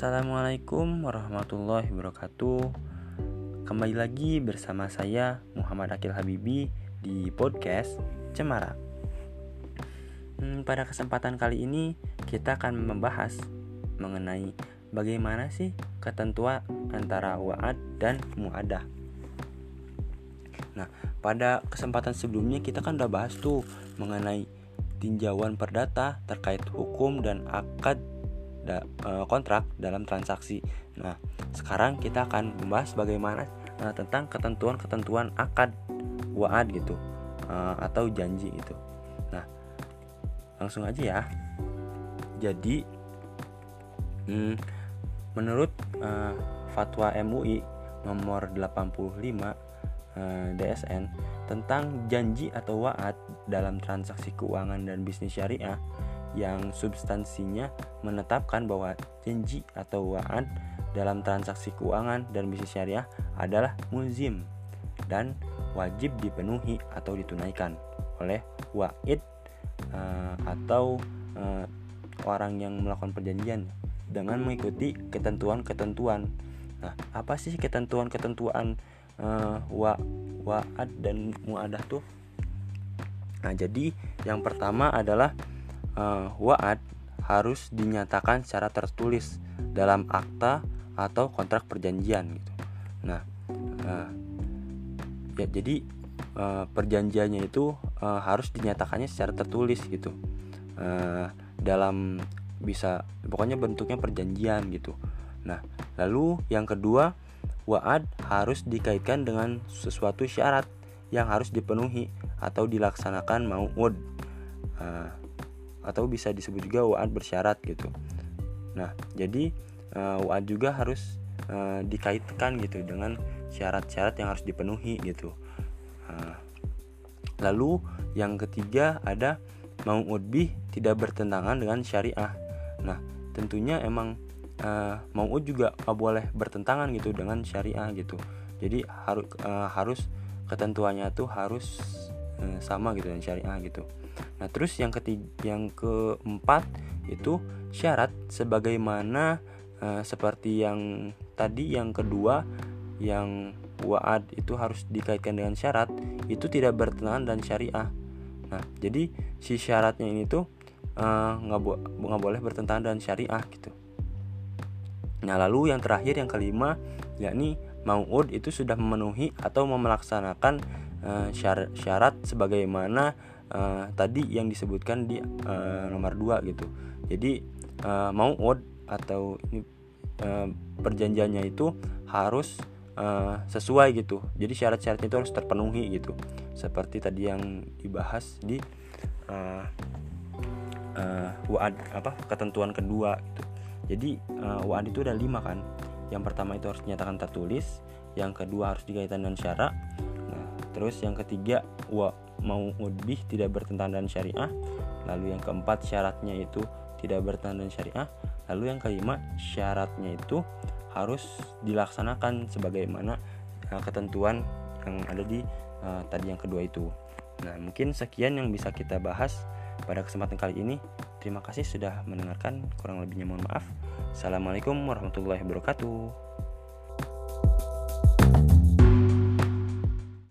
Assalamualaikum warahmatullahi wabarakatuh. Kembali lagi bersama saya Muhammad Akil Habibi di podcast Cemara. Hmm, Pada kesempatan kali ini kita akan membahas mengenai bagaimana sih ketentuan antara wa'ad dan mu'adah Nah pada kesempatan sebelumnya kita kan udah bahas tuh mengenai tinjauan perdata terkait hukum dan akad da, uh, kontrak dalam transaksi. Nah, sekarang kita akan membahas bagaimana uh, tentang ketentuan-ketentuan akad waad gitu uh, atau janji itu. Nah, langsung aja ya. Jadi, hmm, menurut uh, fatwa MUI nomor 85 uh, DSN tentang janji atau waad dalam transaksi keuangan dan bisnis syariah yang substansinya menetapkan bahwa janji atau wa'ad dalam transaksi keuangan dan bisnis syariah adalah mulzim dan wajib dipenuhi atau ditunaikan oleh wa'id uh, atau uh, orang yang melakukan perjanjian dengan mengikuti ketentuan-ketentuan. Nah, apa sih ketentuan-ketentuan uh, wa wa'ad dan muadah tuh? Nah, jadi yang pertama adalah uh, wa'ad harus dinyatakan secara tertulis dalam akta atau kontrak perjanjian gitu. Nah, uh, ya jadi uh, perjanjiannya itu uh, harus dinyatakannya secara tertulis gitu. Uh, dalam bisa pokoknya bentuknya perjanjian gitu. Nah, lalu yang kedua, wa'ad harus dikaitkan dengan sesuatu syarat yang harus dipenuhi atau dilaksanakan mau'ud. Uh, atau bisa disebut juga wa'ad bersyarat gitu. Nah, jadi uh, juga harus uh, dikaitkan gitu dengan syarat-syarat yang harus dipenuhi gitu. Uh, lalu yang ketiga ada mau bih tidak bertentangan dengan syariah. Nah, tentunya emang uh, mau'ud juga gak boleh bertentangan gitu dengan syariah gitu. Jadi harus uh, harus ketentuannya tuh harus uh, sama gitu dengan syariah gitu. Nah, terus yang ketiga, yang keempat itu syarat sebagaimana uh, seperti yang tadi yang kedua yang wa'ad itu harus dikaitkan dengan syarat itu tidak bertentangan dan syariah. Nah, jadi si syaratnya ini tuh eh, nggak uh, bo boleh bertentangan dengan syariah gitu. Nah, lalu yang terakhir yang kelima yakni mau'ud itu sudah memenuhi atau melaksanakan uh, syarat, sebagaimana uh, tadi yang disebutkan di uh, nomor 2 gitu. Jadi uh, mau od atau ini uh, perjanjiannya itu harus uh, sesuai gitu. Jadi syarat-syaratnya itu harus terpenuhi gitu. Seperti tadi yang dibahas di uh, uh, WAD apa ketentuan kedua gitu. Jadi uh, WAD itu ada lima kan. Yang pertama itu harus dinyatakan tertulis, yang kedua harus dikaitkan dengan syarat. Terus yang ketiga wa mau lebih tidak bertentangan dengan syariah. Lalu yang keempat syaratnya itu tidak bertentangan dengan syariah. Lalu yang kelima syaratnya itu harus dilaksanakan sebagaimana uh, ketentuan yang ada di uh, tadi yang kedua itu. Nah mungkin sekian yang bisa kita bahas pada kesempatan kali ini. Terima kasih sudah mendengarkan. Kurang lebihnya mohon maaf. Assalamualaikum warahmatullahi wabarakatuh